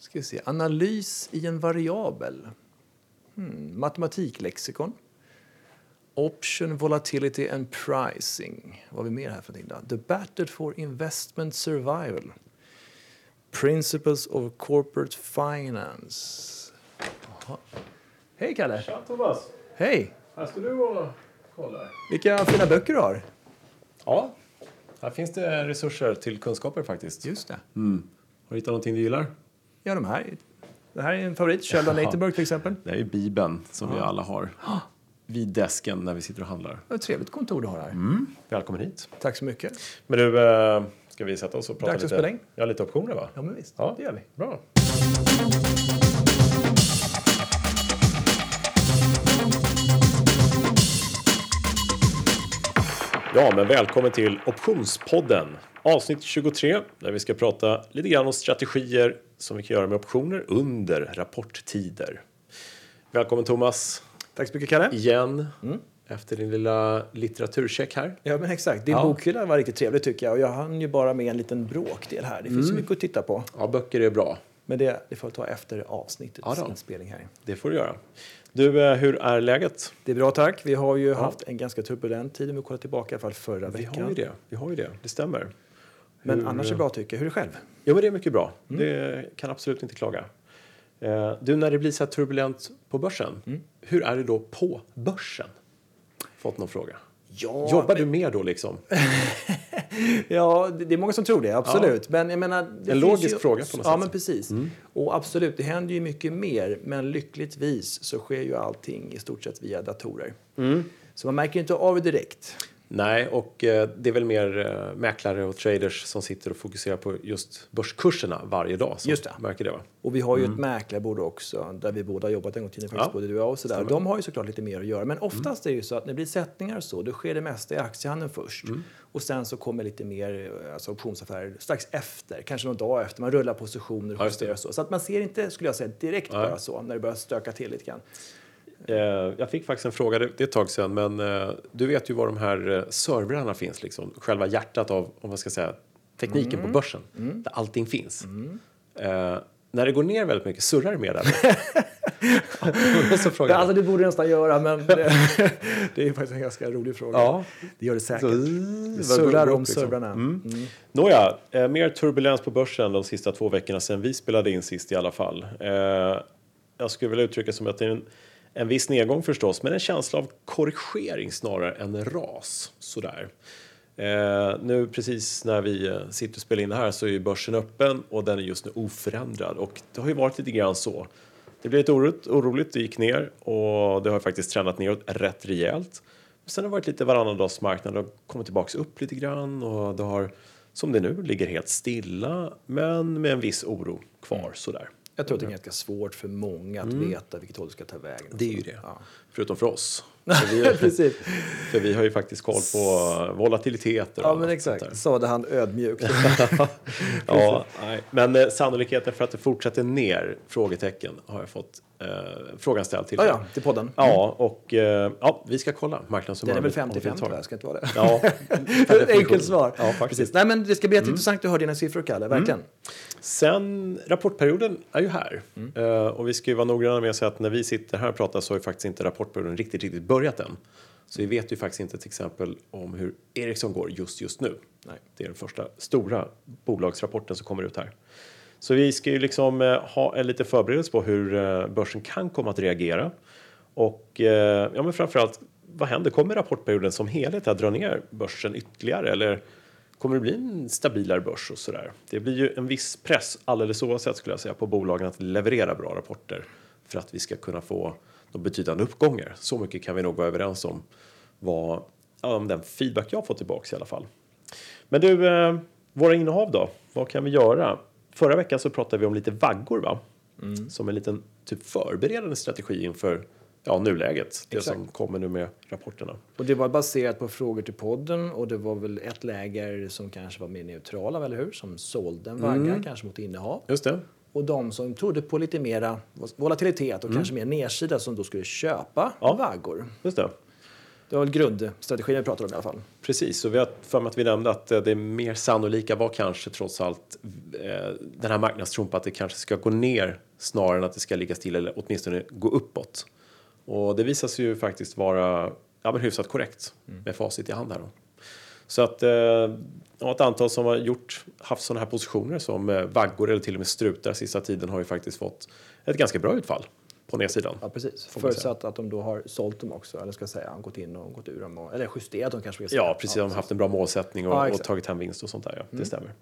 Ska vi se. Analys i en variabel. Hmm. Matematiklexikon. Option, volatility and pricing. Vad har vi mer här för någonting då? The battle for investment survival. Principles of corporate finance. Hej Kalle! Tja Thomas! Hej! Här ska du och kolla. Vilka fina böcker du har. Ja, här finns det resurser till kunskaper faktiskt. Just det. Mm. Har du hittat någonting du gillar? Ja, de här. Det här är en favorit. Sheldon Ja. Natenberg till exempel. Det är ju Bibeln som vi alla har vid desken när vi sitter och handlar. Vad ett trevligt kontor du har här. Välkommen hit. Tack så mycket. Men du, eh, ska vi sätta oss och prata Dags lite? in. Ja, lite optioner va? Ja, men visst. Ja. Det gör vi. Bra. Ja, men välkommen till Optionspodden. Avsnitt 23 där vi ska prata lite grann om strategier som vi kan göra med optioner under rapporttider. Välkommen Thomas Tack så mycket, Kalle. igen Mm. efter din lilla litteraturcheck här. Ja, men exakt. Din Ja. bokhylla var riktigt trevlig tycker jag. Och jag hann ju bara med en liten bråkdel här. Det finns Mm. mycket att titta på. Ja, böcker är bra. Men det, det får jag ta efter avsnittets Ja inspelning här. Det får du göra. Du, eh, hur är läget? Det är bra, tack. Vi har ju haft en ganska turbulent tid om vi kollar tillbaka, i alla fall förra Vi veckan. har ju det. Vi har ju det. Det stämmer. Men Hur- annars är det bra tycker jag. Hur är det själv? Ja, men det är mycket bra. Mm. Det kan absolut inte klaga. Eh, Du, när det blir så här turbulent på börsen, Mm. hur är det då på börsen? Fått någon fråga. Ja, Jobbar du mer då liksom? Ja, det är många som tror det, absolut. Men jag menar, En logisk ju, fråga på något Ja, sätt. men precis. Och absolut, det händer ju mycket mer. Men lyckligtvis så sker ju allting i stort sett via datorer. Så man märker inte av det direkt. Nej, och eh, det är väl mer eh, mäklare och traders som sitter och fokuserar på just börskurserna varje dag. Som Just det. Märker det va? Och vi har ju ett mäklarbord också, där vi båda har jobbat en gång i tiden, faktiskt, Ja, både du och jag. Och sådär. De har ju såklart lite mer att göra. Men oftast är det ju så att när det blir sättningar och så, då sker det mesta i aktiehandeln först. Och sen så kommer lite mer eh, alltså optionsaffärer strax efter, kanske någon dag efter. Man rullar positioner och justerar så. Så att man ser inte, skulle jag säga, direkt Nej. bara så, när det börjar stöka till lite grann. Eh, jag fick faktiskt en fråga, det är ett tag sedan, men eh, du vet ju var de här eh, servrarna finns, liksom. själva hjärtat av om man ska säga, tekniken Mm. på börsen, där allting finns. Eh, när det går ner väldigt mycket, surrar det mer där? så alltså det borde det nästan göra, men det, det är faktiskt en ganska rolig fråga. Ja. Det gör det säkert. Så, Det surrar om liksom. servrarna. Mm. Mm. Nåja, eh, mer turbulens på börsen de sista två veckorna sedan vi spelade in sist i alla fall. Eh, jag skulle vilja uttrycka som att det är en, en viss nedgång förstås, men en känsla av korrigering snarare än ras. Sådär. Eh, nu precis när vi eh, sitter och spelar in det här så är ju börsen öppen och den är just nu oförändrad och det har ju varit lite grann så. Det blev lite oroligt, oroligt, det gick ner och det har faktiskt tränat neråt rätt rejält. Sen har det varit lite varannandagsmarknad och kommit tillbaks upp lite grann och det har som det nu ligger helt stilla men med en viss oro kvar sådär. Jag tror att det är ganska svårt för många att veta vilket håll det ska ta vägen. Mm. Det är ju det. Ja. Förutom för oss. För vi, Precis. för vi har ju faktiskt koll på volatiliteter Ja, men exakt. Sade han ödmjukt. Ja, nej. Men eh, sannolikheten för att det fortsätter ner? Frågetecken har jag fått eh, frågan ställd till ja, ja, till podden. Ja, och eh, ja, vi ska kolla Den är marknadshumöret. väl om vi 50-50 tar- va? Ska inte vara det? Ja, Enkelt svar. Ja, faktiskt. Precis. Nej, men det ska bli jätteintressant att höra dina siffror, Kalle. Verkligen. Sen rapportperioden är ju här Mm. Eh, och vi ska ju vara noggranna med att säga att när vi sitter här och pratar så ju faktiskt inte rapportperioden riktigt, riktigt börjat än. Så vi vet ju faktiskt inte till exempel om hur Ericsson går just just nu. Nej. Det är den första stora bolagsrapporten som kommer ut här. Så vi ska ju liksom eh, ha en lite förberedelse på hur eh, börsen kan komma att reagera. Och eh, ja, men framförallt, vad händer? Kommer rapportperioden som helhet att dra ner börsen ytterligare? Eller kommer det bli en stabilare börs och sådär? Det blir ju en viss press alldeles oavsett skulle jag säga på bolagen att leverera bra rapporter för att vi ska kunna få de betydande uppgångar. Så mycket kan vi nog vara överens om vad, om den feedback jag fått tillbaks i alla fall. Men du, eh, våra innehav då? Vad kan vi göra? Förra veckan så pratade vi om lite vaggor va? Som en liten typ förberedande strategi inför ja, nuläget. Det Exakt. som kommer nu med rapporterna. Och det var baserat på frågor till podden och det var väl ett läger som kanske var mer neutrala, eller hur? Som sålde en vagga, Mm. kanske mot innehav. Just det. Och de som trodde på lite mera volatilitet och kanske mer nedsida som då skulle köpa Ja. vaggor. Just det. Det var grundstrategin vi pratade om i alla fall. Precis, och vi har för mig att vi nämnde att eh, det mer sannolika var kanske trots allt eh, den här marknadstron på att det kanske ska gå ner snarare än att det ska ligga still eller åtminstone gå uppåt. Och det visar sig ju faktiskt vara ja, men hyfsat korrekt med facit i hand här då. Så att eh, ja, ett antal som har gjort, haft sådana här positioner som eh, vaggor eller till och med strutar sista tiden har ju faktiskt fått ett ganska bra utfall på nedsidan. Ja, precis. Förutsatt att de då har sålt dem också, eller ska säga, gått in och gått ur dem. Och, eller justerat dem kanske. Ja, precis. de har haft en bra målsättning och, Ja, och tagit hem vinst och sånt där. Ja. Det stämmer.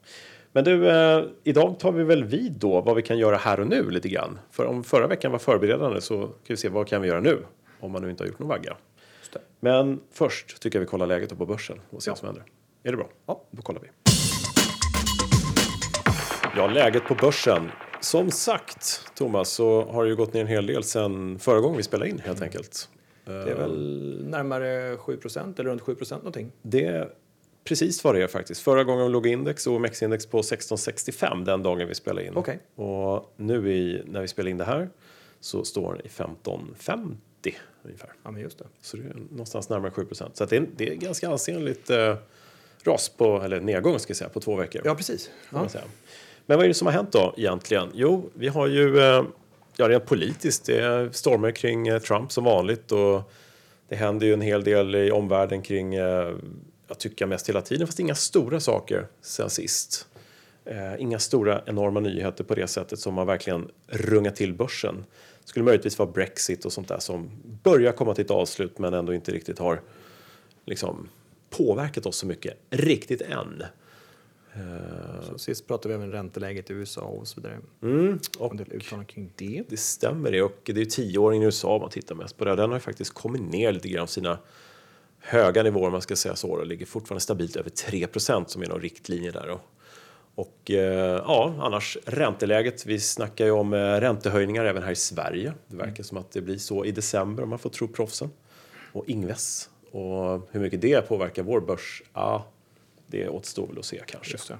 Men du, eh, idag tar vi väl vid då vad vi kan göra här och nu lite grann. För om förra veckan var förberedande så kan vi se vad kan vi göra nu om man nu inte har gjort någon vagga. Men först tycker jag vi kollar läget på börsen och ser vad som händer. Är det bra? Ja. Då kollar vi. Ja, läget på börsen. Som sagt, Thomas, så har det ju gått ner en hel del sen förra gången vi spelade in helt enkelt. Det är väl närmare 7% eller runt 7% någonting. Det är precis vad det är faktiskt. Förra gången låg index och OMX-index på 1665 den dagen vi spelade in. Okej. Och nu i, när vi spelar in det här så står den i 1550 ungefär. Ja, men just det. Så det är någonstans närmare 7% Så att det, är, det är ganska ansenligt eh, ras på, eller nedgång ska jag säga, på två veckor. Ja, precis. Ja. Men vad är det som har hänt då egentligen? Jo, vi har ju, eh, ja rent politiskt, det är stormar kring eh, Trump som vanligt och det händer ju en hel del i omvärlden kring, eh, jag tycker mest hela tiden, fast inga stora saker sen sist. Eh, inga stora enorma nyheter på det sättet som har verkligen rungat till börsen. Skulle möjligtvis vara Brexit och sånt där som börjar komma till ett avslut men ändå inte riktigt har liksom påverkat oss så mycket riktigt än. Så sist pratade vi även ränteläget i USA och så vidare. Mm, Och och kring det. Det stämmer det och det är ju tioåringen i USA om man tittar mest på det. Den har faktiskt kommit ner lite grann sina höga nivåer om man ska säga så. Det ligger fortfarande stabilt över 3% som är någon riktlinje där. då. Och eh, ja, annars ränteläget. Vi snackar ju om eh, räntehöjningar även här i Sverige. Det verkar som att det blir så i december om man får tro proffsen. Och Ingves. Och hur mycket det påverkar vår börs, ja, det återstår väl att se kanske. Det.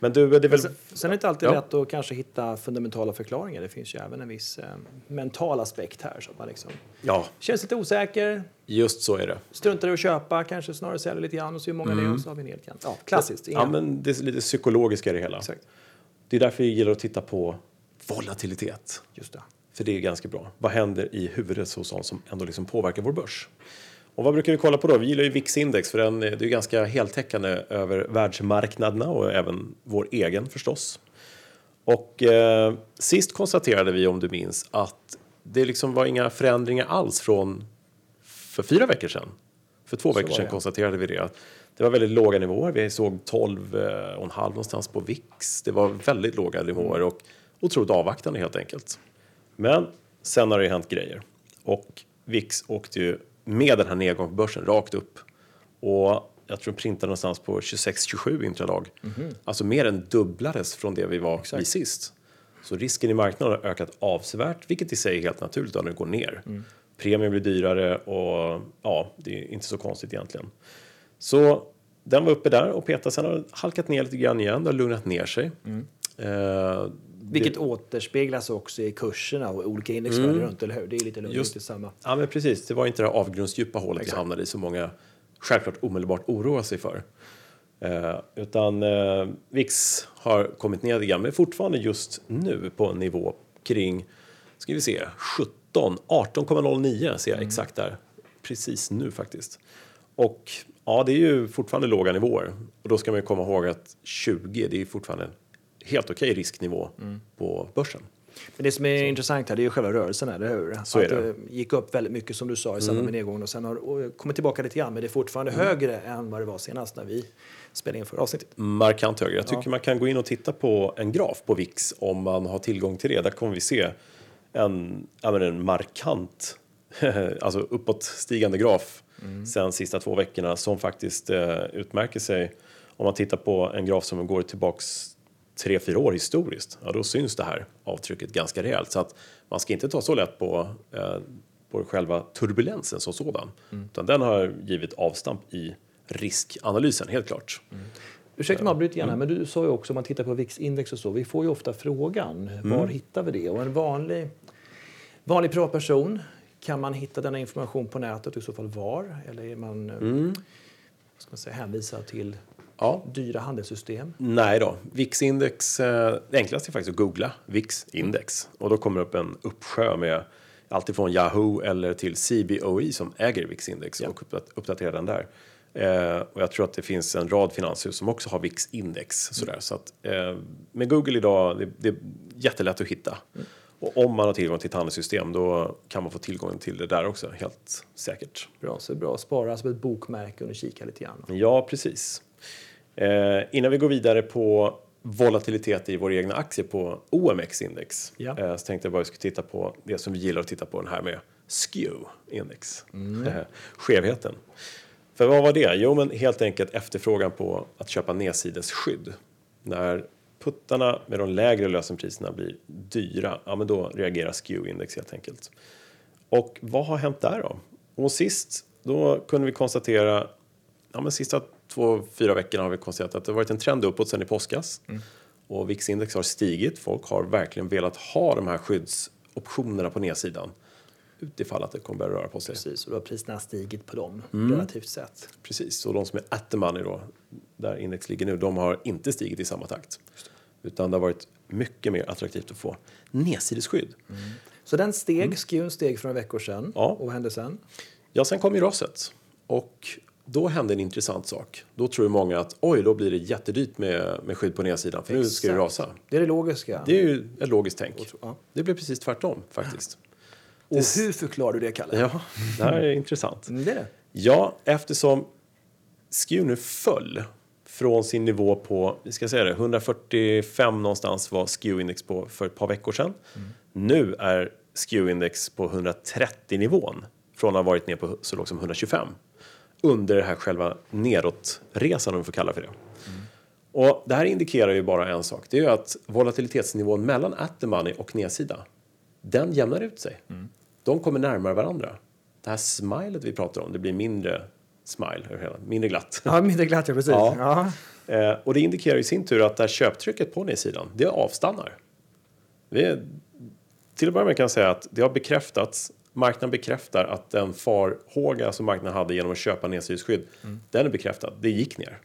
Men du, det är väl... Sen, sen är det inte alltid Ja. lätt att kanske hitta fundamentala förklaringar. Det finns ju även en viss eh, mental aspekt här. Så man liksom Ja, känns lite osäker, just så är det. struntar i att köpa, kanske snarare säljer lite grann och så hur många det är och så har vi en elkant. Ja, klassiskt. Mm. Ja, men det är lite psykologiska i det hela. Exakt. Det är därför vi gillar att titta på volatilitet. Just det. För det är ganska bra. Vad händer i huvudet hos sånt som ändå liksom påverkar vår börs? Och vad brukar vi kolla på då? Vi gillar ju VIX-index för den, det är ju ganska heltäckande över världsmarknaderna och även vår egen förstås. Och eh, sist konstaterade vi, om du minns, att det liksom var inga förändringar alls från för fyra veckor sedan. För två veckor var sedan konstaterade vi det. att Det var väldigt låga nivåer. Vi såg 12 eh, någonstans på VIX. Det var väldigt låga nivåer och otroligt avvaktande helt enkelt. Men sen har det hänt grejer. Och VIX åkte ju med den här nedgången på börsen rakt upp. Och jag tror den printade någonstans på 26-27 intradag. Alltså mer än dubblades från det vi var Exakt. vid sist. Så risken i marknaden har ökat avsevärt, vilket i sig är helt naturligt när det går ner. Premien blir dyrare och ja, det är inte så konstigt egentligen. Så den var uppe där och petade, sen har den halkat ner lite grann igen, det har lugnat ner sig. Eh, Vilket återspeglas också i kurserna och olika indexvärden Mm. runt, eller hur? Det är lite lugnt, Just- samma. Ja, men precis. Det var inte det här avgrundsdjupa hålet Exakt. vi hamnade i som många självklart omedelbart oroar sig för. Eh, utan eh, VIX har kommit ner lite grann, men fortfarande just nu på en nivå kring, ska vi se, 17, 18,09 ser jag exakt där. Precis nu faktiskt. Och ja, det är ju fortfarande låga nivåer. Och då ska man ju komma ihåg att 20, det är fortfarande helt okej risknivå på börsen. Men det som är intressant här det är ju själva rörelsen, eller hur? Så att det. Mm. gick upp väldigt mycket som du sa i samband med nedgången och sen har kommit tillbaka lite grann, men det är fortfarande högre än vad det var senast när vi spelade in förra avsnittet. markant högre. Jag tycker man kan gå in och titta på en graf på VIX om man har tillgång till det. Där kommer vi se en, ja, men en markant, alltså uppåtstigande graf sen sista två veckorna som faktiskt eh, utmärker sig. Om man tittar på en graf som går tillbaks tre, fyra år historiskt, ja, då syns det här avtrycket ganska rejält. Så att man ska inte ta så lätt på, eh, på själva turbulensen som sådan. Utan den har givit avstamp i riskanalysen, helt klart. Ursäkta om jag avbryter Mm. gärna, men du sa ju också om man tittar på VIX-index och så, vi får ju ofta frågan Mm. var hittar vi det? Och en vanlig, vanlig privatperson Kan man hitta denna information på nätet och i så fall var? Eller är man, eh, Mm. ska man säga, hänvisad till Ja, dyra handelssystem? Nej då. VIX-index, eh, det enklaste är faktiskt att googla VIX-index och då kommer det upp en uppsjö med alltifrån Yahoo eller till CBOE som äger VIX-index och uppdat- uppdaterar den där. Eh, och jag tror att det finns en rad finanshus som också har VIX-index. Sådär. Så att, eh, med Google idag, det, det är jättelätt att hitta. Och om man har tillgång till ett handelssystem då kan man få tillgång till det där också, helt säkert. Bra, så bra. Spara som ett bokmärke och kika lite grann. Ja, precis. Eh, innan vi går vidare på volatilitet i våra egna aktier på OMX-index Ja. eh, så tänkte jag bara att vi skulle titta på det som vi gillar att titta på, den här med SKEW-index. Eh, skevheten. För vad var det? Jo, men helt enkelt efterfrågan på att köpa nedsidesskydd. När puttarna med de lägre lösenpriserna blir dyra, ja men då reagerar SKEW-index helt enkelt. Och vad har hänt där då? Och sist, då kunde vi konstatera, ja men sista två, fyra veckorna har vi konstaterat att det har varit en trend uppåt sedan i påskas. Och VIX-index har stigit. Folk har verkligen velat ha de här skyddsoptionerna på nedsidan. Utifall att det kommer börja röra på sig. Precis, och då har priserna stigit på dem Mm. relativt sett. Precis, och de som är at the money då, där index ligger nu, de har inte stigit i samma takt. Utan det har varit mycket mer attraktivt att få nedsidesskydd. Så den steg, skewn steg för några veckor sedan. Mm. Ja. Och vad hände sen? Ja, sen kom ju raset. Och då hände en intressant sak. Då tror många att oj, då blir det jättedyrt med, med skydd på nedsidan för nu ska det Exakt. rasa. Det är det logiska. Det är ju ett logiskt tänk. Ja. Det blev precis tvärtom faktiskt. och hur förklarar du det, Kalle? Ja, det här är intressant. Mm, Det är det. Ja, eftersom SKEW nu föll från sin nivå på, vi ska säga det, 145 någonstans var SKEW-index på för ett par veckor sedan. Nu är SKEW-index på 130 nivån från att ha varit ner på så lågt som 125 under det här själva nedåtresan om vi får kalla för det. Och det här indikerar ju bara en sak. Det är ju att volatilitetsnivån mellan at the money och nedsida, den jämnar ut sig. De kommer närmare varandra. Det här smilet vi pratar om, det blir mindre smile, mindre glatt. Ja, mindre glatt, ja, precis. Ja. Ja. Eh, och det indikerar i sin tur att det här köptrycket på nedsidan, det avstannar. Det är, till att börja med kan jag säga att det har bekräftats, marknaden bekräftar att den farhåga som marknaden hade genom att köpa nedsidesskydd, den är bekräftad, det gick ner.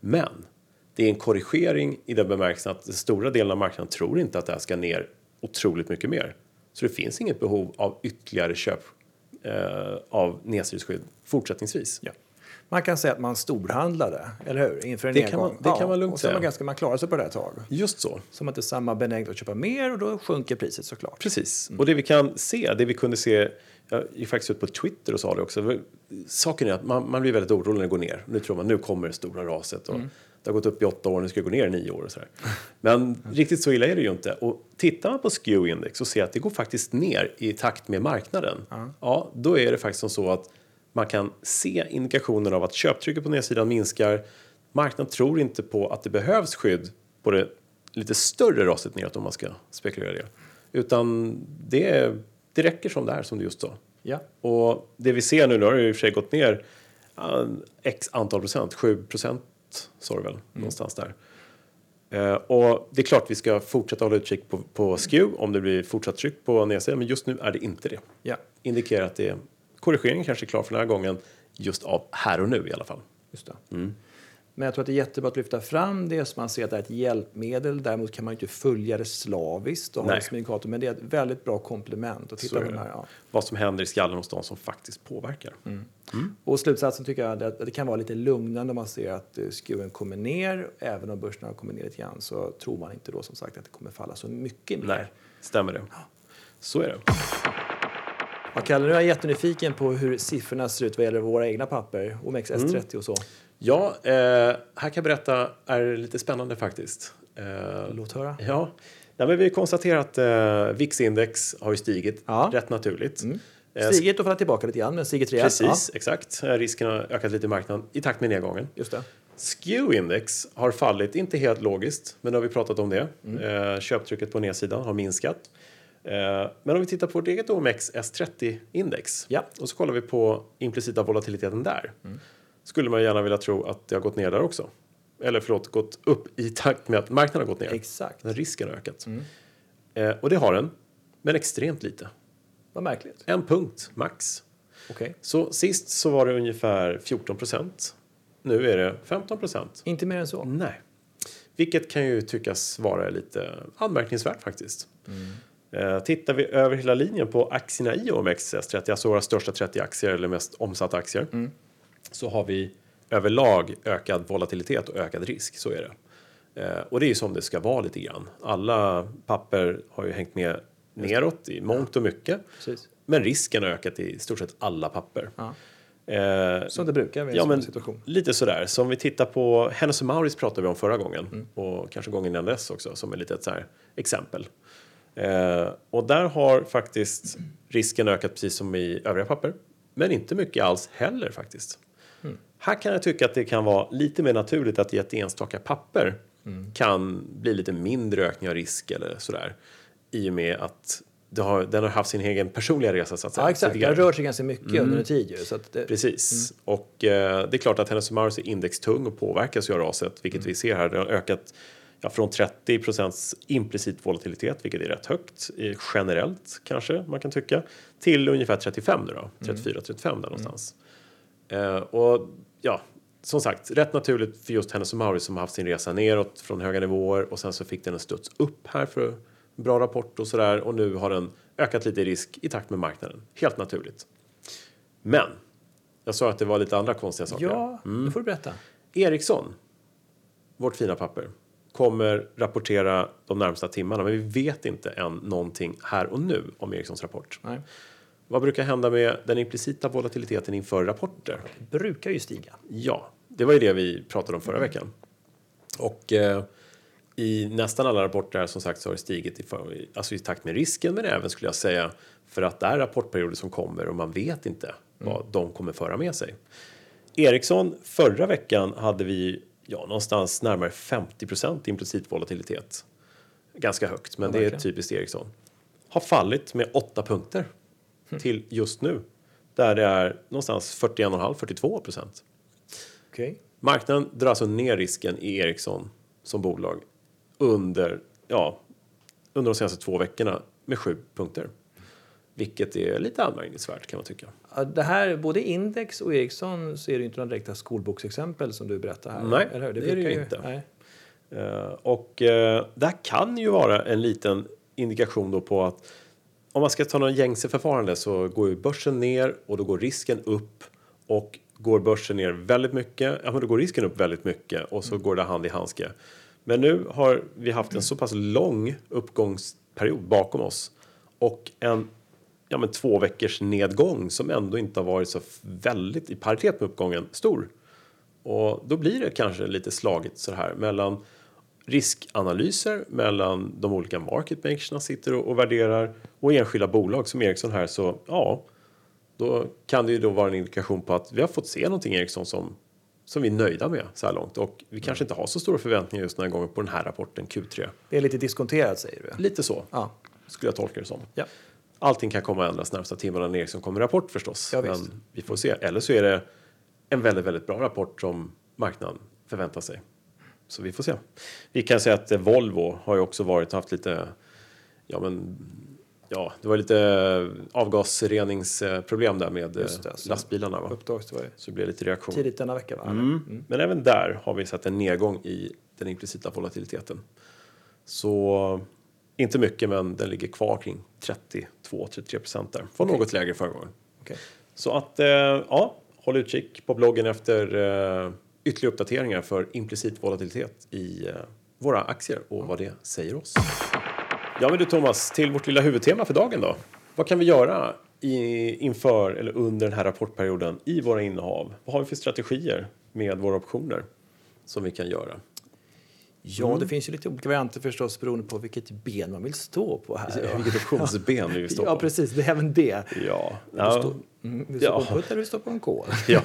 Men det är en korrigering i den bemärkelsen att den stora delen av marknaden tror inte att det här ska ner otroligt mycket mer. Så det finns inget behov av ytterligare köp eh, av nedsidesskydd fortsättningsvis. Ja. Man kan säga att man storhandlade, eller hur? Inför en Det nedgång. kan man- det kan man lugnt och så säga. Man, ganska, man klarar sig på det här ett tag. Just så. Så man inte är samma benägenhet att köpa mer och då sjunker priset såklart. Precis. Och det vi kan se, det vi kunde se, jag gick faktiskt ut på Twitter och sa det också. Saken är att man, man blir väldigt orolig när det går ner. Nu tror man nu kommer det stora raset och det har gått upp i åtta år, nu ska det gå ner i nio år och sådär. Men riktigt så illa är det ju inte. Och tittar man på SKEW-index och ser att det går faktiskt ner i takt med marknaden. Ja, då är det faktiskt som så att man kan se indikationer av att köptrycket på nedsidan minskar. Marknaden tror inte på att det behövs skydd på det lite större raset neråt om man ska spekulera det. Utan det, det räcker som det är som det just så. Ja. Och det vi ser nu, nu har det i och för sig gått ner x antal procent, 7 procent sa du väl, någonstans där. Eh, och det är klart vi ska fortsätta hålla utkik på, på SKEW om det blir fortsatt tryck på nedsidan, men just nu är det inte det. Ja, Indikerar att det, korrigeringen kanske är klar för den här gången, just av här och nu i alla fall. just det. Mm. Men jag tror att det är jättebra att lyfta fram det som man ser att det är ett hjälpmedel. Däremot kan man inte följa det slaviskt och ha det som indikator. Men det är ett väldigt bra komplement. att titta på här, ja. Vad som händer i skallen hos de som faktiskt påverkar. Och slutsatsen tycker jag är att det kan vara lite lugnande om man ser att eh, skewen kommer ner. Även om börsen har kommit ner lite grann så tror man inte då som sagt att det kommer falla så mycket mer. Nej, stämmer det. Så är det. Ja, Kalle, nu är jag jättenyfiken på hur siffrorna ser ut vad gäller våra egna papper. OMX Mm. S30 och så. Ja, eh, här kan jag berätta är lite spännande faktiskt. Eh, Låt höra. Ja, Nej, men vi konstaterar att eh, VIX-index har ju stigit Ja. rätt naturligt. Eh, Stigit och fallit tillbaka lite grann, men stigit rejält. Precis, exakt. Eh, Risken har ökat lite i marknaden i takt med nedgången. Ja, just det. SKEW-index har fallit, inte helt logiskt, men då har vi pratat om det. Eh, köptrycket på nedsidan har minskat. Eh, men om vi tittar på vårt eget OMX S30-index Ja. och så kollar vi på implicita volatiliteten där. Skulle man gärna vilja tro att det har gått ner där också. Eller förlåt, gått upp i takt med att marknaden har gått ner. Exakt. Den risken har ökat. Eh, och det har den, men extremt lite. Vad märkligt. En punkt max. Okej. Så sist så var det ungefär 14 procent. Nu är det 15 procent. Inte mer än så. Nej. Vilket kan ju tyckas vara lite anmärkningsvärt faktiskt. Eh, tittar vi över hela linjen på aktierna i OMXS30, alltså våra största 30 aktier eller mest omsatta aktier, så har vi överlag ökad volatilitet och ökad risk. Så är det. Eh, och det är ju som det ska vara lite grann. Alla papper har ju hängt med neråt i mångt och mycket. Precis. Men risken har ökat i stort sett alla papper. Ja. Eh, Som det brukar i en Ja, sån situation. lite sådär. Så om vi tittar på Hennes Mauritz pratade vi om förra gången Mm. och kanske gången innan dess också som ett litet så exempel. Eh, och där har faktiskt risken ökat precis som i övriga papper, men inte mycket alls heller faktiskt. Mm. Här kan jag tycka att det kan vara lite mer naturligt att i ett enstaka papper Mm. kan bli lite mindre ökning av risk eller sådär i och med att har, den har haft sin egen personliga resa så att säga. Ja, exakt. Den rör sig ganska mycket Mm. under en tid ju. Så att det, Precis. Och eh, det är klart att Hennes Mauritz är indextung och påverkas ju av raset, vilket vi ser här. Det har ökat ja, från 30 procents implicit volatilitet, vilket är rätt högt generellt kanske man kan tycka, till ungefär 35 nu då, 34-35 där någonstans. Eh, och ja, som sagt, rätt naturligt för just Hennes Mauritz som har haft sin resa neråt från höga nivåer och sen så fick den en studs upp här för bra rapport och sådär och nu har den ökat lite i risk i takt med marknaden. Helt naturligt. Men jag sa att det var lite andra konstiga saker. ja, nu får du berätta. Ericsson, vårt fina papper, kommer rapportera de närmsta timmarna, men vi vet inte än någonting här och nu om Ericssons rapport. Nej. Vad brukar hända med den implicita volatiliteten inför rapporter? Det brukar ju stiga. Ja, det var ju det vi pratade om förra veckan. Och eh, i nästan alla rapporter som sagt så har det stigit i, för, alltså i takt med risken men även skulle jag säga för att det är rapportperioder som kommer och man vet inte vad de kommer föra med sig. Ericsson, förra veckan hade vi ja, någonstans närmare 50% implicit volatilitet. Ganska högt, men Ja, det är typiskt Ericsson. Har fallit med 8 punkter till just nu. Där det är någonstans 41,5-42 procent. Okej. Marknaden drar alltså ner risken i Ericsson som bolag under, ja, under de senaste två veckorna med 7 punkter. Vilket är lite anmärkningsvärt kan man tycka. Det här, både Index och Ericsson så är det ju inte några direkta skolboksexempel som du berättar här. Nej, eller hur? det är det ju inte. Nej. Eh, och uh, det här kan ju vara en liten indikation då på att om man ska ta någon gängse förfarande så går ju börsen ner och då går risken upp och går börsen ner väldigt mycket, ja men då går risken upp väldigt mycket och så går det hand i handske. Men nu har vi haft en så pass lång uppgångsperiod bakom oss och en ja, men två veckors nedgång som ändå inte har varit så väldigt i paritet med uppgången stor. Och då blir det kanske lite slagigt så här mellan riskanalyser mellan de olika market makersna sitter och, och värderar och enskilda bolag som Ericsson här så ja, då kan det ju då vara en indikation på att vi har fått se någonting Ericsson som som vi är nöjda med så här långt och vi kanske inte har så stora förväntningar just den här gången på den här rapporten Q3. Det är lite diskonterat säger du? Lite så Ja. skulle jag tolka det som. ja. Allting kan komma att ändras närmsta timmarna när Ericsson kommer rapport förstås. Ja, men vi får se. Eller så är det en väldigt, väldigt bra rapport som marknaden förväntar sig. Så vi får se. Vi kan säga att Volvo har ju också varit haft lite, ja men, ja, det var lite avgasreningsproblem där med det, eh, så- lastbilarna va? Uppdags det var ju Så det blev lite reaktion. tidigt denna vecka va? Mm. Men även där har vi sett en nedgång i den implicita volatiliteten. Så inte mycket, men den ligger kvar kring 32-33 procent där. Var Okej. något lägre förra gången. Okej. Så att, eh, ja, håll utkik på bloggen efter eh, ytterligare uppdateringar för implicit volatilitet i eh, våra aktier och vad det säger oss. Ja, men du Thomas, till vårt lilla huvudtema för dagen då. Vad kan vi göra i, inför eller under den här rapportperioden i våra innehav? Vad har vi för strategier med våra optioner som vi kan göra? Ja, det finns ju lite olika varianter förstås beroende på vilket ben man vill stå på här. Vilket optionsben vi vill stå Ja, på. precis. Det är även det. Ja, Du ja. står, mm, vill du stå Ja. på en putt eller vill du stå på en kol? ja.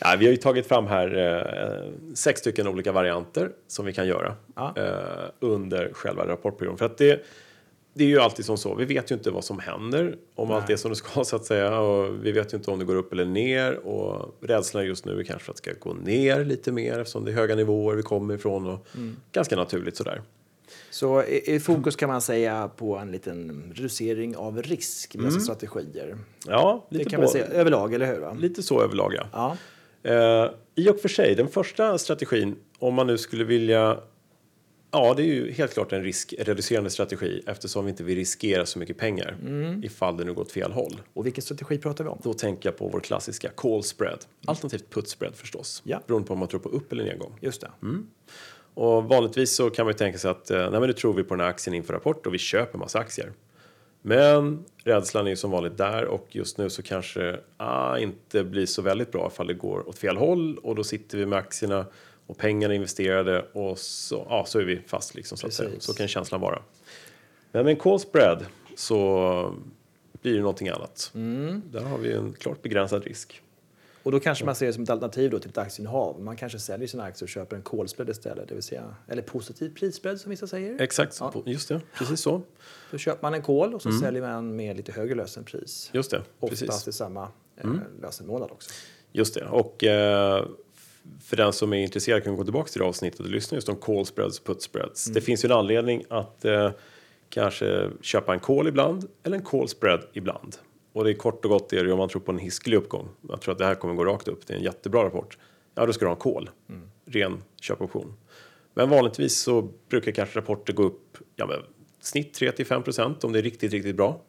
ja, vi har ju tagit fram här eh, sex stycken olika varianter som vi kan göra Ja. eh, under själva rapportperioden. För att det, det är ju alltid som så, vi vet ju inte vad som händer om allt är som det ska så att säga och vi vet ju inte om det går upp eller ner och rädslan just nu är kanske att det ska gå ner lite mer eftersom det är höga nivåer vi kommer ifrån och ganska naturligt sådär. Så i, i fokus kan man säga på en liten reducering av risk med dessa strategier. Ja, Det lite, kan på, man säga överlag, eller hur? Va? lite så överlag ja. Ja. Eh, I och för sig, den första strategin, om man nu skulle vilja... Ja, det är ju helt klart en riskreducerande strategi eftersom vi inte vill riskera så mycket pengar ifall det nu går åt fel håll. Och vilken strategi pratar vi om? Då tänker jag på vår klassiska call spread, alternativt put spread förstås, Ja. beroende på om man tror på upp eller nedgång. Just det. Och vanligtvis så kan man ju tänka sig att eh, nej, men nu tror vi på den här aktien inför rapport och vi köper massa aktier. Men rädslan är ju som vanligt där och just nu så kanske ah, inte blir så väldigt bra ifall det går åt fel håll och då sitter vi med aktierna och pengarna är investerade och så, ah, så är vi fast liksom så att säga. Så kan känslan vara. Men med en call spread så blir det någonting annat. Där har vi en klart begränsad risk. Och då kanske man ser det som ett alternativ då till ett aktieinnehav. Man kanske säljer sina aktier och köper en call spread istället, det vill säga, eller positiv prisspread som vissa säger. Exakt, Ja. just det, precis så. Då köper man en call och så säljer man med lite högre lösenpris. Just det, Oftast precis. i samma eh, lösenmånad också. Just det. Och eh, för den som är intresserad kan gå tillbaka till det avsnittet och lyssna just om call spreads och put spreads. Det finns ju en anledning att eh, kanske köpa en call ibland eller en call spread ibland. Och det är kort och gott det är det om man tror på en hiskelig uppgång. Jag tror att det här kommer gå rakt upp. Det är en jättebra rapport. Ja, då ska du ha en call. Ren köpoption. Men vanligtvis så brukar kanske rapporter gå upp ja, men, snitt 3 till 5 procent om det är riktigt, riktigt bra.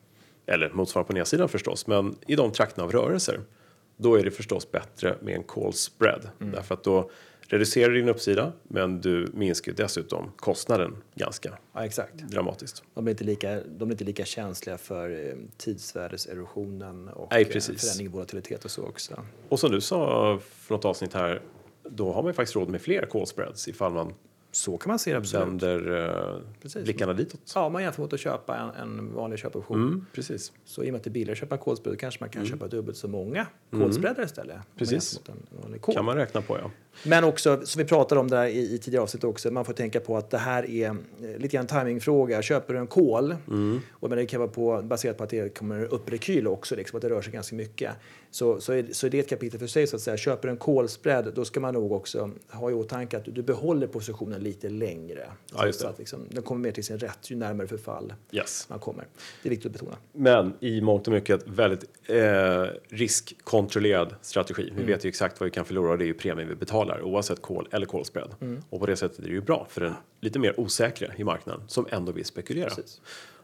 Eller motsvarande på nedsidan förstås, men i de trakterna av rörelser då är det förstås bättre med en call spread. Därför att då reducerar du din uppsida, men du minskar dessutom kostnaden ganska Ja, exakt. dramatiskt. De blir inte lika, de blir inte lika känsliga för eh, tidsvärdeserosionen och Nej, eh, precis. förändring i volatilitet och så också. Och som du sa för något avsnitt här, då har man ju faktiskt råd med fler call spreads ifall man Så kan man se det absolut. vänder eh, blickarna ditåt. Ja, man jämför mot att köpa en, en vanlig köpoption. Mm, precis. Så i och med att det är billigare att köpa kolspread kanske man kan köpa dubbelt så många kolspreadar istället. man Precis. mot en kol. Kan man räkna på ja. Men också, som vi pratade om där i, i tidigare avsnitt också, man får tänka på att det här är eh, lite grann timingfråga. Köper du en kol, och men det kan vara på, baserat på att det kommer upp rekyl också, liksom, att det rör sig ganska mycket, så, så, är, så är det ett kapitel för sig. så att säga. Köper du en kolspread, då ska man nog också ha i åtanke att du, behåller positionen lite längre. Ja, så att liksom, den kommer mer till sin rätt ju närmare förfall Yes. man kommer. Det är viktigt att betona. Men i mångt och mycket väldigt eh, riskkontrollerad strategi. Vi vet ju exakt vad vi kan förlora och det är ju premien vi betalar oavsett call eller call spread. Och på det sättet är det ju bra för den lite mer osäkra i marknaden som ändå vill spekulera. Precis.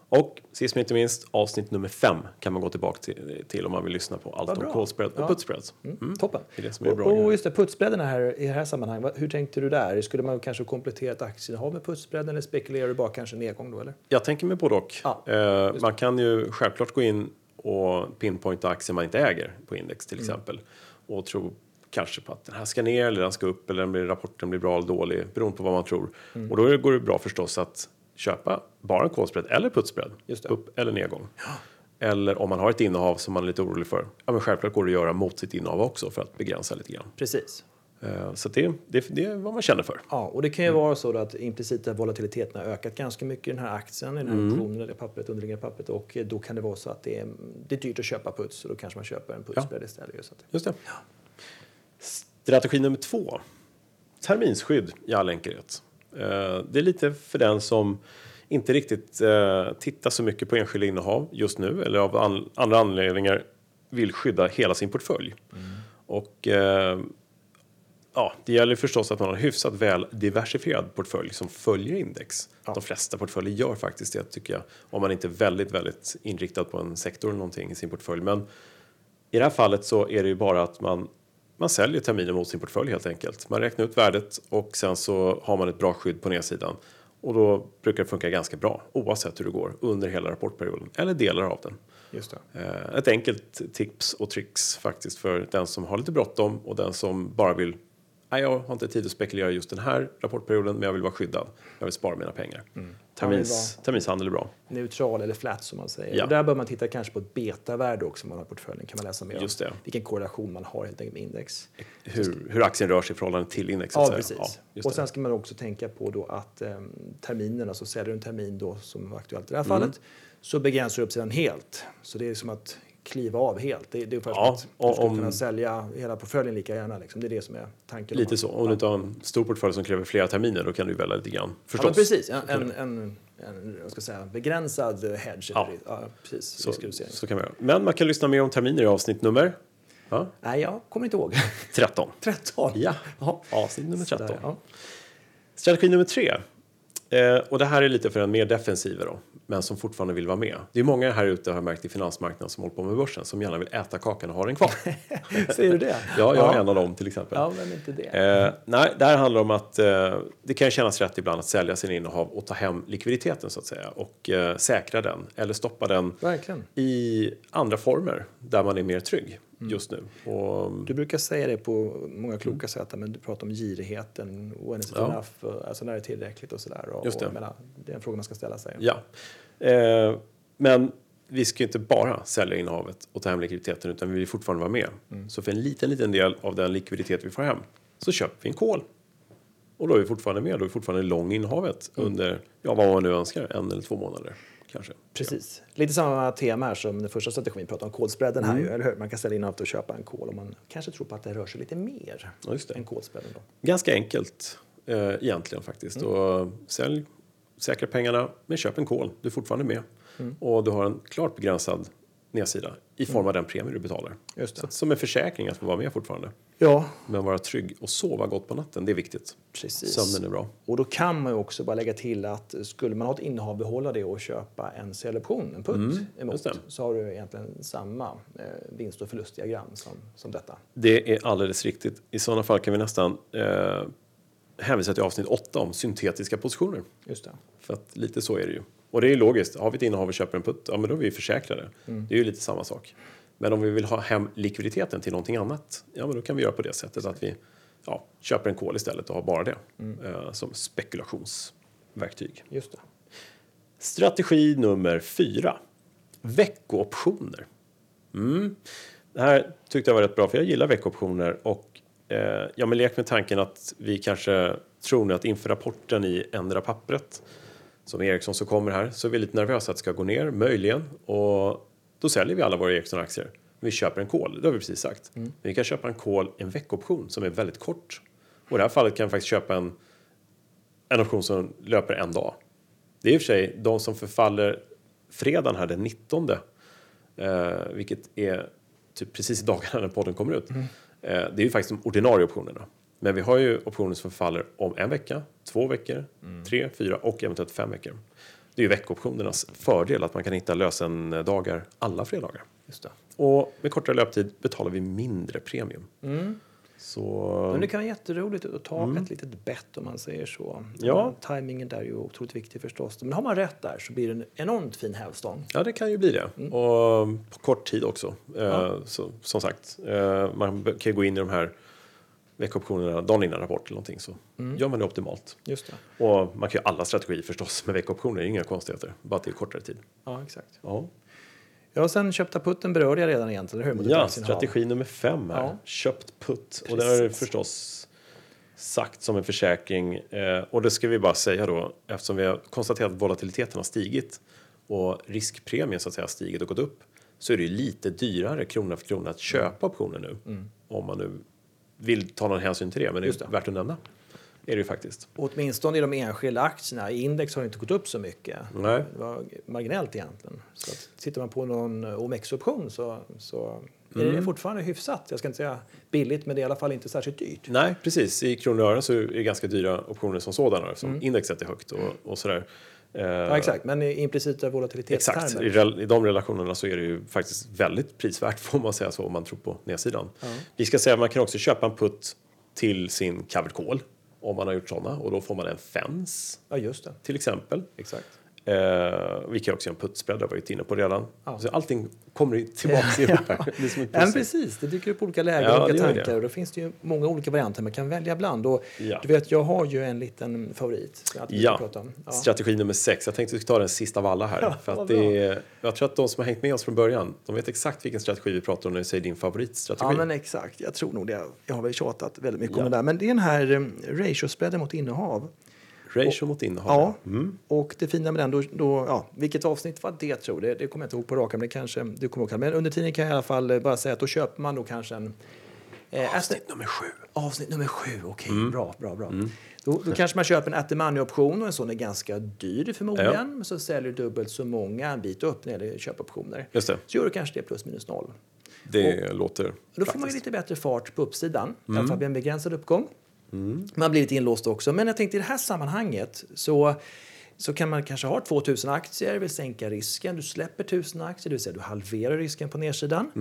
Och sist men inte minst avsnitt nummer fem kan man gå tillbaka till, till om man vill lyssna på allt om bra. call spread och Ja. put spreads. Mm. Toppen. Det är det som är bra och, just det, putsbredden här, i det här sammanhanget, hur tänkte du där? Skulle man kanske komplettera ett aktieinnehav med putsbredden eller spekulerar du bara kanske nedgång då? Eller? Jag tänker mig både och. Ja, eh, man kan ju självklart gå in och pinpointa aktier man inte äger på index till Mm. exempel och tro kanske på att den här ska ner eller den ska upp eller den blir, rapporten blir bra eller dålig beroende på vad man tror. Mm. Och då går det bra förstås att köpa bara en call spread eller put spread, Just det. upp eller nedgång. Eller om man har ett innehav som man är lite orolig för, ja men självklart går det att göra mot sitt innehav också för att begränsa lite grann. Precis. Eh, Så det, det, det är vad man känner för. Ja, och det kan ju vara så att implicita volatiliteten har ökat ganska mycket i den här aktien, i den här Mm. optionen, eller pappret, underliggande pappret och då kan det vara så att det är, det är dyrt att köpa puts och då kanske man köper en putsbredd istället. Så att, Just det. Strategi nummer två. Terminsskydd i all enkelhet. Eh, Det är lite för den som inte riktigt eh, tittar så mycket på enskilda innehav just nu eller av an- andra anledningar vill skydda hela sin portfölj. Och eh, ja, det gäller förstås att man har en hyfsat väl diversifierad portfölj som följer index. De flesta portföljer gör faktiskt det tycker jag. Om man inte är väldigt, väldigt inriktad på en sektor eller någonting i sin portfölj. Men i det här fallet så är det ju bara att man, man säljer terminer mot sin portfölj helt enkelt. Man räknar ut värdet och sen så har man ett bra skydd på nedsidan. Och då brukar det funka ganska bra oavsett hur det går under hela rapportperioden eller delar av den. just det. Eh, Ett enkelt tips och tricks faktiskt för den som har lite bråttom och den som bara vill Nej, jag har inte tid att spekulera just den här rapportperioden men jag vill vara skyddad. Jag vill spara mina pengar. Termins, terminshandel är bra. Neutral eller flat som man säger. Ja. Och där bör man titta kanske på ett betavärde också om man har portföljen. kan man läsa mer Just om. det. Vilken korrelation man har helt enkelt med index. Hur, hur aktien rör sig i förhållande till index. så att Ja, precis. just och sen ska man också tänka på då att eh, terminen, alltså säljer du en termin då som var aktuellt i det här Mm. fallet, så begränsar du uppsidan helt. Så det är som att kliva av helt. Det, det är ungefär Ja, som att du skulle om- kunna sälja hela portföljen lika gärna. Liksom. det är det som är tanken. Lite så. Om du inte har en stor portfölj som kräver flera terminer då kan du välja lite grann. Ja, Förstås. men precis. En, en, en, en vad ska jag säga, begränsad hedge. Ja. Ja, precis. Så, så kan man göra. Men man kan lyssna mer om terminer i avsnitt nummer ja, Nej, jag kommer inte ihåg. 13. 13. Ja, avsnitt nummer 13. Där, ja. Strategi nummer tre. Eh, och det här är lite för en mer defensiv då, men som fortfarande vill vara med. Det är många här ute har jag märkt i finansmarknaden som håller på med börsen som gärna vill äta kakan och ha den kvar. Säger du det? Ja, jag är ja. en av dem till exempel. Ja, men inte det. Eh, nej, det här handlar om att eh, det kan kännas rätt ibland att sälja sin innehav och ta hem likviditeten så att säga och eh, säkra den eller stoppa den Verkligen. i andra former där man är mer trygg. Just nu. Och, Du brukar säga det på många kloka sätt, men du pratar om girigheten, when is it Ja. enough, alltså när det är tillräckligt och sådär. Och, Just det. Och, menar, det är en fråga man ska ställa sig. ja. Eh, men vi ska ju inte bara sälja innehavet och ta hem likviditeten utan vi vill fortfarande vara med. Mm. Så för en liten, liten del av den likviditet vi får hem så köper vi en kol. Och då är vi fortfarande med, då är vi fortfarande lång innehavet Mm. under, ja vad man nu önskar, en eller två månader kanske. Precis. Lite samma tema här som den första strategin vi pratade om, kolspreaden Mm. här ju, eller hur? Man kan ställa in allt och köpa en kol om man kanske tror på att det rör sig lite mer Ja, än kolspreaden då. Ganska enkelt eh, egentligen faktiskt. Och sälj, säkra pengarna, men köp en kol. Du är fortfarande med. Och du har en klart begränsad nedsida i form av den premie du betalar. Just det. Så som en försäkring att få vara med fortfarande. Ja, Men vara trygg och sova gott på natten, det är viktigt. precis. Sömnen är bra. Och då kan man ju också bara lägga till att skulle man ha ett innehav, behålla det och köpa en säljoption, en putt emot, Mm, det. så har du egentligen samma eh, vinst och förlustdiagram som, som detta. Det är alldeles riktigt. I sådana fall kan vi nästan eh, hänvisa till avsnitt 8 om syntetiska positioner. Just det. För att lite så är det ju. Och det är logiskt. Har vi ett innehav och köper en putt, ja men då är vi försäkrade. Det är ju lite samma sak. Men om vi vill ha hem likviditeten till någonting annat, ja men då kan vi göra på det sättet att vi ja, köper en kol istället och har bara det eh, som spekulationsverktyg. Just det. Strategi nummer fyra. Veckooptioner. Mm. Det här tyckte jag var rätt bra, för jag gillar veckooptioner. Och eh, ja, men lek med tanken att vi kanske tror nu att inför rapporten i Ändra pappret, som Ericsson så kommer här, så är vi lite nervösa att det ska gå ner, möjligen. Och då säljer vi alla våra Ericsson-aktier. Vi köper en kol, det har vi precis sagt. Men vi kan köpa en kol, en veckooption, som är väldigt kort. Och i det här fallet kan vi faktiskt köpa en, en option som löper en dag. Det är i och för sig de som förfaller fredagen här den 19, eh, vilket är typ precis i dagarna när podden kommer ut. Eh, det är ju faktiskt de ordinarie optionerna. Men vi har ju optioner som förfaller om en vecka, två veckor, tre, fyra och eventuellt fem veckor. Det är ju veckooptionernas fördel att man kan hitta lösendagar alla fredagar. Just det. Och med kortare löptid betalar vi mindre premium. Så... Men det kan vara jätteroligt att ta ett litet bett om man säger så. Mm. Ja. Timingen där är ju otroligt viktig förstås. Men har man rätt där så blir det en enormt fin hävstång. Ja, det kan ju bli det. Och på kort tid också. Eh, så, som sagt, eh, man kan gå in i de här veckooptionerna dagen innan rapport eller någonting så gör man det optimalt. Just det. Och man kan ju alla strategier förstås med veckooptioner, inga konstigheter. Bara att det är kortare tid. Ja, exakt. Ja, Ja, och sen köpta putten berörde jag redan egentligen, eller hur? Ja strategi nummer fem här. Ja. Köpt putt. Och det har Precis. förstås sagt som en försäkring. Eh, och det ska vi bara säga då, eftersom vi har konstaterat att volatiliteten har stigit och riskpremien så att säga stigit och gått upp så är det ju lite dyrare krona för krona att köpa optioner nu. Mm. Om man nu vill ta någon hänsyn till det, men det Just är det. värt att nämna. Är det ju faktiskt. Och Åtminstone i de enskilda aktierna. I index har det inte gått upp så mycket. Nej. Det var marginellt egentligen. Så att, tittar man på någon OMX-option så, så är Mm. det fortfarande hyfsat. Jag ska inte säga billigt, men det är i alla fall inte särskilt dyrt. Nej, precis. I kronor och ören så är det ganska dyra optioner som sådana eftersom Mm. indexet är högt och, och sådär. Eh, Ja, exakt. Men implicita volatilitetstermer. Exakt, I, rel- i de relationerna så är det ju faktiskt väldigt prisvärt får man säga så om man tror på nedsidan. Vi ska säga att man kan också köpa en putt till sin covered call om man har gjort sådana och då får man en fens Ja, just det. till exempel. Exakt. Eh, vi kan också göra en puttspread, det har vi varit inne på redan. Ja. Så allting kommer tillbaka ihop här. Det är Ja, precis, det dyker upp olika lägen, Ja, olika tankar det. och då finns det ju många olika varianter man kan välja bland. Och. Du vet, jag har ju en liten favorit. Ja, prata om. Ja. strategi nummer sex. Jag tänkte att vi ska ta den sista av alla här. För att det är, jag tror att de som har hängt med oss från början, de vet exakt vilken strategi vi pratar om när vi säger din favoritstrategi. Ja, men exakt. Jag tror nog det. Jag har väl tjatat väldigt mycket om det där. Men det är den här um, ratio-spreaden mot innehav. Ratio mot innehav. Ja, och det fina med den, då, då, ja, vilket avsnitt var det tror det, det kommer jag inte ihåg på raken, men det kanske du kommer ihåg. Men under tiden kan jag i alla fall eh, bara säga att då köper man då kanske en... Eh, Avsnitt nummer sju. Avsnitt nummer sju, okej, bra, bra, bra. Då, då kanske man köper en at the money-option och en sån är ganska dyr förmodligen. Ja. Men så säljer du dubbelt så många en bit upp när det gäller köpoptioner. Just det. Så gör du kanske det plus minus noll. Det låter Då får man ju lite bättre fart på uppsidan. I Mm. alla fall vid en begränsad uppgång. Man blir lite inlåst också. Men jag tänkte i det här sammanhanget så, så kan man kanske ha 2000 aktier, vill sänka risken. Du släpper 1000 aktier, det vill säga du halverar risken på nedsidan.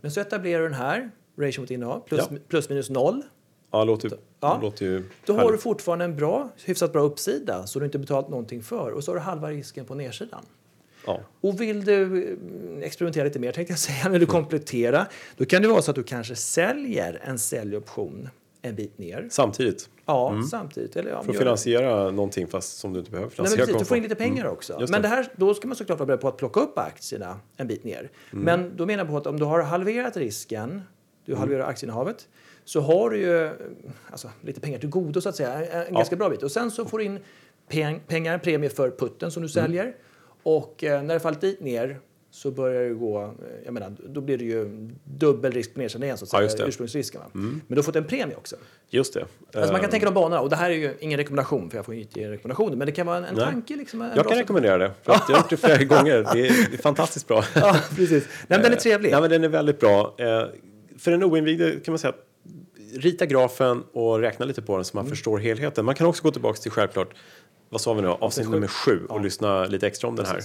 Men så etablerar du den här, ratio mot innehav, plus, Mm. Ja. plus minus noll. Ja, låter, Ja. låter ju Då har du fortfarande en bra, hyfsat bra uppsida så du inte betalat någonting för. Och så har du halva risken på nedsidan. Ja. Och vill du eh, experimentera lite mer, tänkte jag säga, vill du komplettera, då kan det vara så att du kanske säljer en säljoption en bit ner. Samtidigt. Ja, samtidigt. Eller, ja, För att finansiera någonting fast som du inte behöver Nej, men finansiera. precis, du får in lite pengar Mm. också. Just Men det. det här, då ska man såklart vara beredd på att plocka upp aktierna en bit ner. Mm. Men då menar jag på att om du har halverat risken, du Mm. halverar aktieinnehavet, så har du ju alltså, lite pengar till godo så att säga. En, en ganska bra bit. Och sen så får du in peng, pengar, en premie för putten som du Mm. säljer. Och eh, när det fallit dit ner så börjar det gå, jag menar, då blir det ju dubbel risk på nedsidan igen så att Ja, säga. Mm. ursprungsrisken. Va? Men du har fått en premie också. Just det. Alltså man kan Eh, tänka de banorna, och det här är ju ingen rekommendation för jag får ju inte ge rekommendationer, men det kan vara en, en tanke. Liksom, en jag kan sak- rekommendera det. För jag har gjort det flera gånger. Det är, det är fantastiskt bra. Ja, precis. Nej, men den är trevlig. Nej, men den är väldigt bra. Eh, för den oinvigde kan man säga att rita grafen och räkna lite på den så man Mm. förstår helheten. Man kan också gå tillbaka till självklart, vad sa vi nu, avsnitt nummer sju och lyssna lite extra om den här.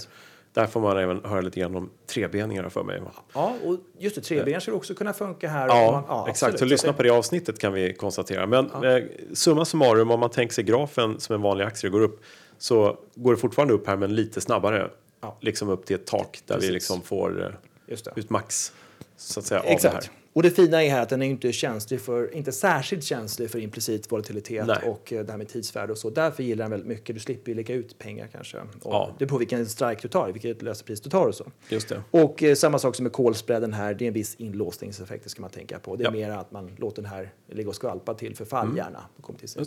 Där får man även höra lite grann om trebeningar för mig. Ja, och just det, trebenar skulle också kunna funka här. Ja, man, exakt. absolut. Så lyssna på det avsnittet kan vi konstatera. Men eh, summa summarum, om man tänker sig grafen som en vanlig aktie går upp så går det fortfarande upp här men lite snabbare. Ja. Liksom upp till ett tak där Precis. vi liksom får eh, ut max så att säga av det här. Och det fina är här att den är inte känslig för, inte särskilt känslig för implicit volatilitet Nej. och eh, det här med tidsvärde och så. Därför gillar den väldigt mycket. Du slipper ju lägga ut pengar kanske. Och Ja. Det beror på vilken strike du tar, vilket lösepris du tar och så. Just det. Och eh, samma sak som med kolspreaden här, det är en viss inlåsningseffekt, ska man tänka på. Det är Ja. mer att man låter den här ligga och skvalpa till förfall gärna. Och kommer till sig.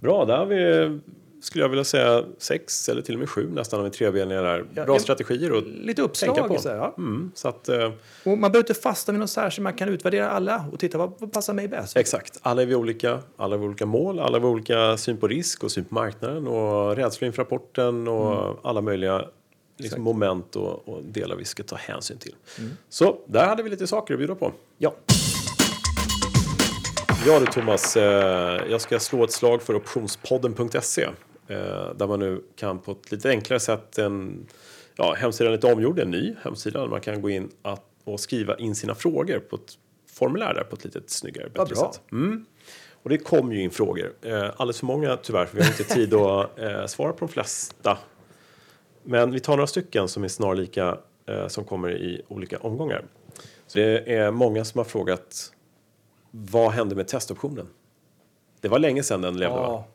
Bra, där har vi, skulle jag vilja säga, sex eller till och med sju nästan av de trebeniga där. Ja, Bra jag- strategier att Lite tänka på. uppslag. Så här, ja. Mm, så att, eh, Och man behöver inte fastna vid något särskilt, man kan utvärdera alla och titta vad, vad passar mig bäst. exakt, alla är vi olika, alla har olika mål, alla har olika syn på risk och syn på marknaden och rädsla inför rapporten och alla möjliga liksom, moment och, och delar vi ska ta hänsyn till. Så där hade vi lite saker att bjuda på. Ja. Ja du Thomas, eh, jag ska slå ett slag för optionspodden.se eh, där man nu kan på ett lite enklare sätt, en, ja, hemsidan är lite omgjord, en ny hemsida man kan gå in att, och skriva in sina frågor på ett formulär där på ett lite snyggare, bättre bra. sätt. Mm. Och det kom ju in frågor, eh, alldeles för många tyvärr för vi har inte tid att eh, svara på de flesta. Men vi tar några stycken som är snarlika eh, som kommer i olika omgångar. Så det är många som har frågat vad hände med testoptionen? Det var länge sedan den levde va? Ja,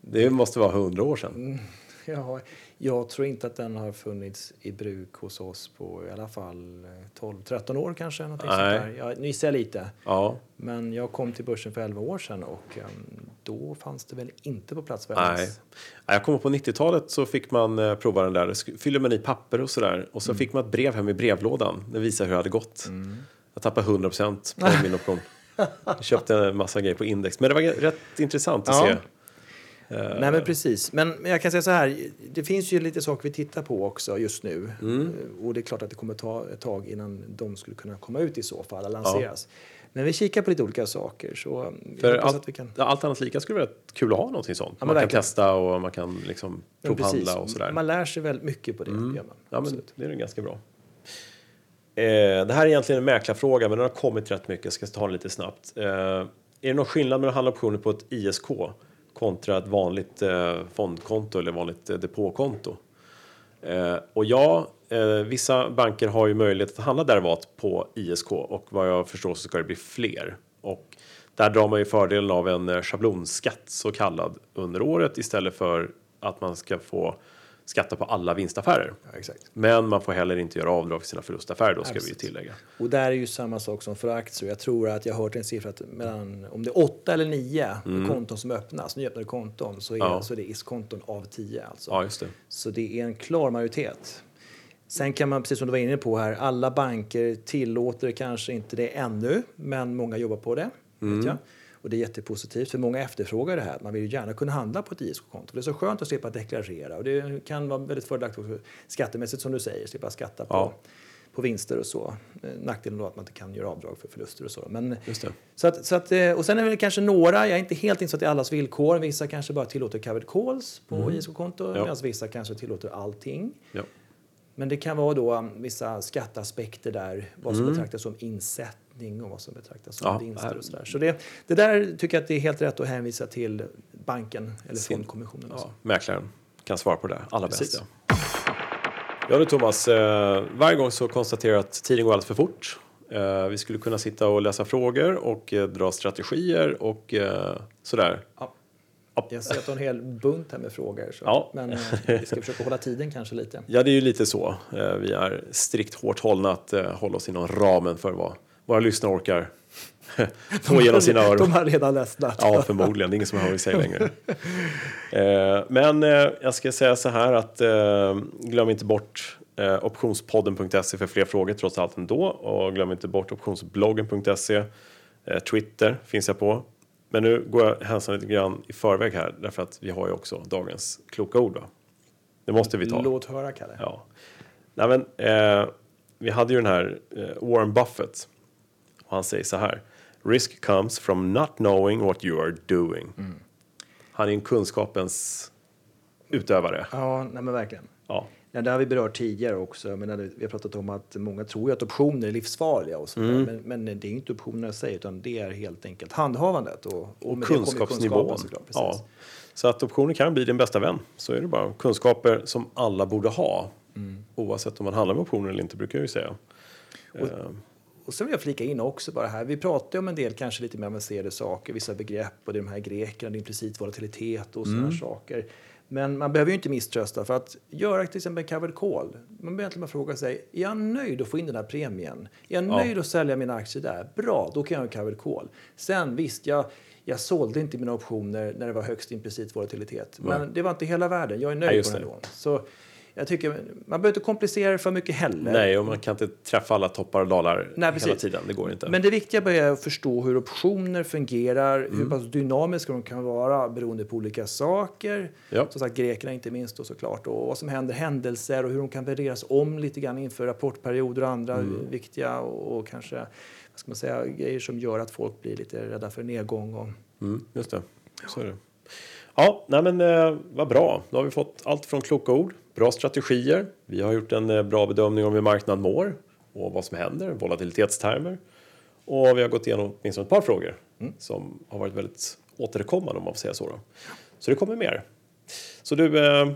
Det måste vara hundra år sedan. Mm. ja, jag tror inte att den har funnits i bruk hos oss på i alla fall eh, 12-13 år kanske. någonting Nej. Sånt där. Jag jag lite. Ja, Men jag kom till börsen för 11 år sedan och um, då fanns det väl inte på plats jag nej. Jag kommer på 90-talet så fick man eh, prova den där. Fyller man i papper och sådär. Och så fick man ett brev hem i brevlådan. Det visar hur det hade gått. Jag tappade 100 procent på min option. Jag köpte en massa grejer på index. Men det var rätt intressant att Ja. se. Nej men precis. Men jag kan säga så här, det finns ju lite saker vi tittar på också just nu. Mm. Eh, Och det är klart att det kommer ta ett tag innan de skulle kunna komma ut i så fall, lanseras. Men vi kikar på lite olika saker så För allt, vi kan... allt annat lika skulle det vara kul att ha någonting sånt. men man kan verkligen. testa och man kan liksom provhandla och sådär. Man lär sig väldigt mycket på det. Mm. Gör man. Ja, men Absolut. det är ganska bra. Eh, det här är egentligen en mäklarfråga, men den har kommit rätt mycket. Jag ska ta den lite snabbt. Eh, är det någon skillnad mellan att handla optioner på ett ISK kontra ett vanligt eh, fondkonto eller vanligt eh, depåkonto? Eh, och ja, eh, vissa banker har ju möjlighet att handla derivat på ISK och vad jag förstår så ska det bli fler. Och där drar man ju fördelen av en eh, schablonskatt så kallad under året istället för att man ska få skatta på alla vinstaffärer. Ja. Men man får heller inte göra avdrag för sina förlustaffärer då ska vi ju precis. tillägga. Och där är ju samma sak som för aktier. Jag tror att jag har hört en siffra att mellan, om det är åtta eller nio konton som öppnas, nyöppnade konton, så är, Mm. Ja. så är det IS-konton av tio alltså. Ja, just det. Så det är en klar majoritet. Sen kan man, precis som du var inne på här, alla banker tillåter kanske inte det ännu, men många jobbar på det. Vet jag. Och det är jättepositivt, för många efterfrågar det här. Man vill ju gärna kunna handla på ett ISK-konto. Det är så skönt att slippa deklarera och det kan vara väldigt fördelaktigt också skattemässigt som du säger, slippa skatta på, Ja. på vinster och så. Nackdelen då att man inte kan göra avdrag för förluster och så. Men, så att, så att, eh, och sen är det kanske några, jag är inte helt insatt i allas villkor, vissa kanske bara tillåter covered calls på ISK-konto, Mm. Ja. medan vissa kanske tillåter allting. Ja. Men det kan vara då um, vissa skatteaspekter där, vad som Mm. betraktas som insättning och vad som betraktas som Ja, vinster och sådär. Så det, det där tycker jag att det är helt rätt att hänvisa till banken eller Sin- fondkommissionen. Ja, mäklaren kan svara på det allra Precis. bäst. Ja. ja du Thomas, eh, varje gång så konstaterar jag att tiden går alldeles för fort. Eh, vi skulle kunna sitta och läsa frågor och eh, dra strategier och eh, sådär. Ja. Ja. Jag ser att du har en hel bunt här med frågor. Så. Ja. Men eh, vi ska försöka hålla tiden kanske lite. Ja, det är ju lite så. Eh, vi är strikt hårt hållna att hålla oss inom ramen för vad våra lyssnare orkar få genom sina öron. De har redan ledsnat. Ja, förmodligen. Det är ingen som hör vad vi säger längre. Eh, men eh, jag ska säga så här att eh, glöm inte bort optionspodden.se för fler frågor trots allt ändå. Och glöm inte bort optionsbloggen.se. Twitter finns jag på. Men nu går jag hälsan lite grann i förväg här därför att vi har ju också dagens kloka ord. Va? Det måste vi ta. Låt höra, Kalle. Ja. Nej, men, vi hade ju den här Warren Buffett. Och han säger så här. Risk comes from not knowing what you are doing. Han är en kunskapens utövare. Ja, nej men verkligen. Ja. Ja, det har vi berört tidigare också. Men vi har pratat om att många tror att optioner är livsfarliga. Och så. Mm. men, men det är inte optionerna i sig, utan det är helt enkelt handhavandet. Och, och, Och kunskapsnivån. såklart. Ja. Så att optioner kan bli din bästa vän. Så är det bara. Kunskaper som alla borde ha. Mm. Oavsett om man handlar med optioner eller inte brukar jag ju säga. Eh, Och sen vill jag flika in också bara här. Vi pratar ju om en del kanske lite mer avancerade saker, vissa begrepp och det är de här grekerna, implicit volatilitet och sådana Mm. saker. Men man behöver ju inte misströsta för att göra till exempel en covered call. Man behöver bara fråga sig, är jag nöjd att få in den här premien? Är jag Ja. nöjd att sälja mina aktier där? Bra, då kan jag göra en covered call. Sen visst, jag, jag sålde inte mina optioner när det var högst implicit volatilitet. Men Nej. det var inte hela världen. Jag är nöjd just på den. Så jag tycker, man behöver inte komplicera det för mycket heller. Nej, och man kan inte träffa alla toppar och dalar Nej, hela tiden. Det går inte. Men det viktiga är att förstå hur optioner fungerar, Mm. hur pass dynamiska de kan vara beroende på olika saker. Ja. Som sagt, grekerna inte minst då såklart. Och vad som händer, händelser och hur de kan värderas om lite grann inför rapportperioder och andra Mm. viktiga och, och kanske vad ska man säga, grejer som gör att folk blir lite rädda för nedgång. Och, Mm, just det. Så är det. Ja, nej men eh, vad bra. Då har vi fått allt från kloka ord, bra strategier. Vi har gjort en eh, bra bedömning om hur marknaden mår och vad som händer, volatilitetstermer. Och vi har gått igenom åtminstone ett par frågor som har varit väldigt återkommande om man får säga så. Då. Så det kommer mer. Så du, eh,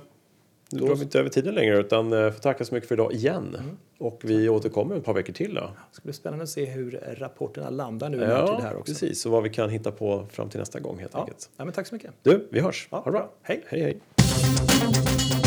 nu drar vi inte över tiden längre utan eh, får tacka så mycket för idag igen. Och vi återkommer om ett par veckor till då. det ska bli spännande att se hur rapporterna landar nu Ja, här också. precis. Och vad vi kan hitta på fram till nästa gång helt Ja. enkelt. Ja, men tack så mycket. Du, vi hörs. Ja, ha det bra. bra. Hej. hej, hej.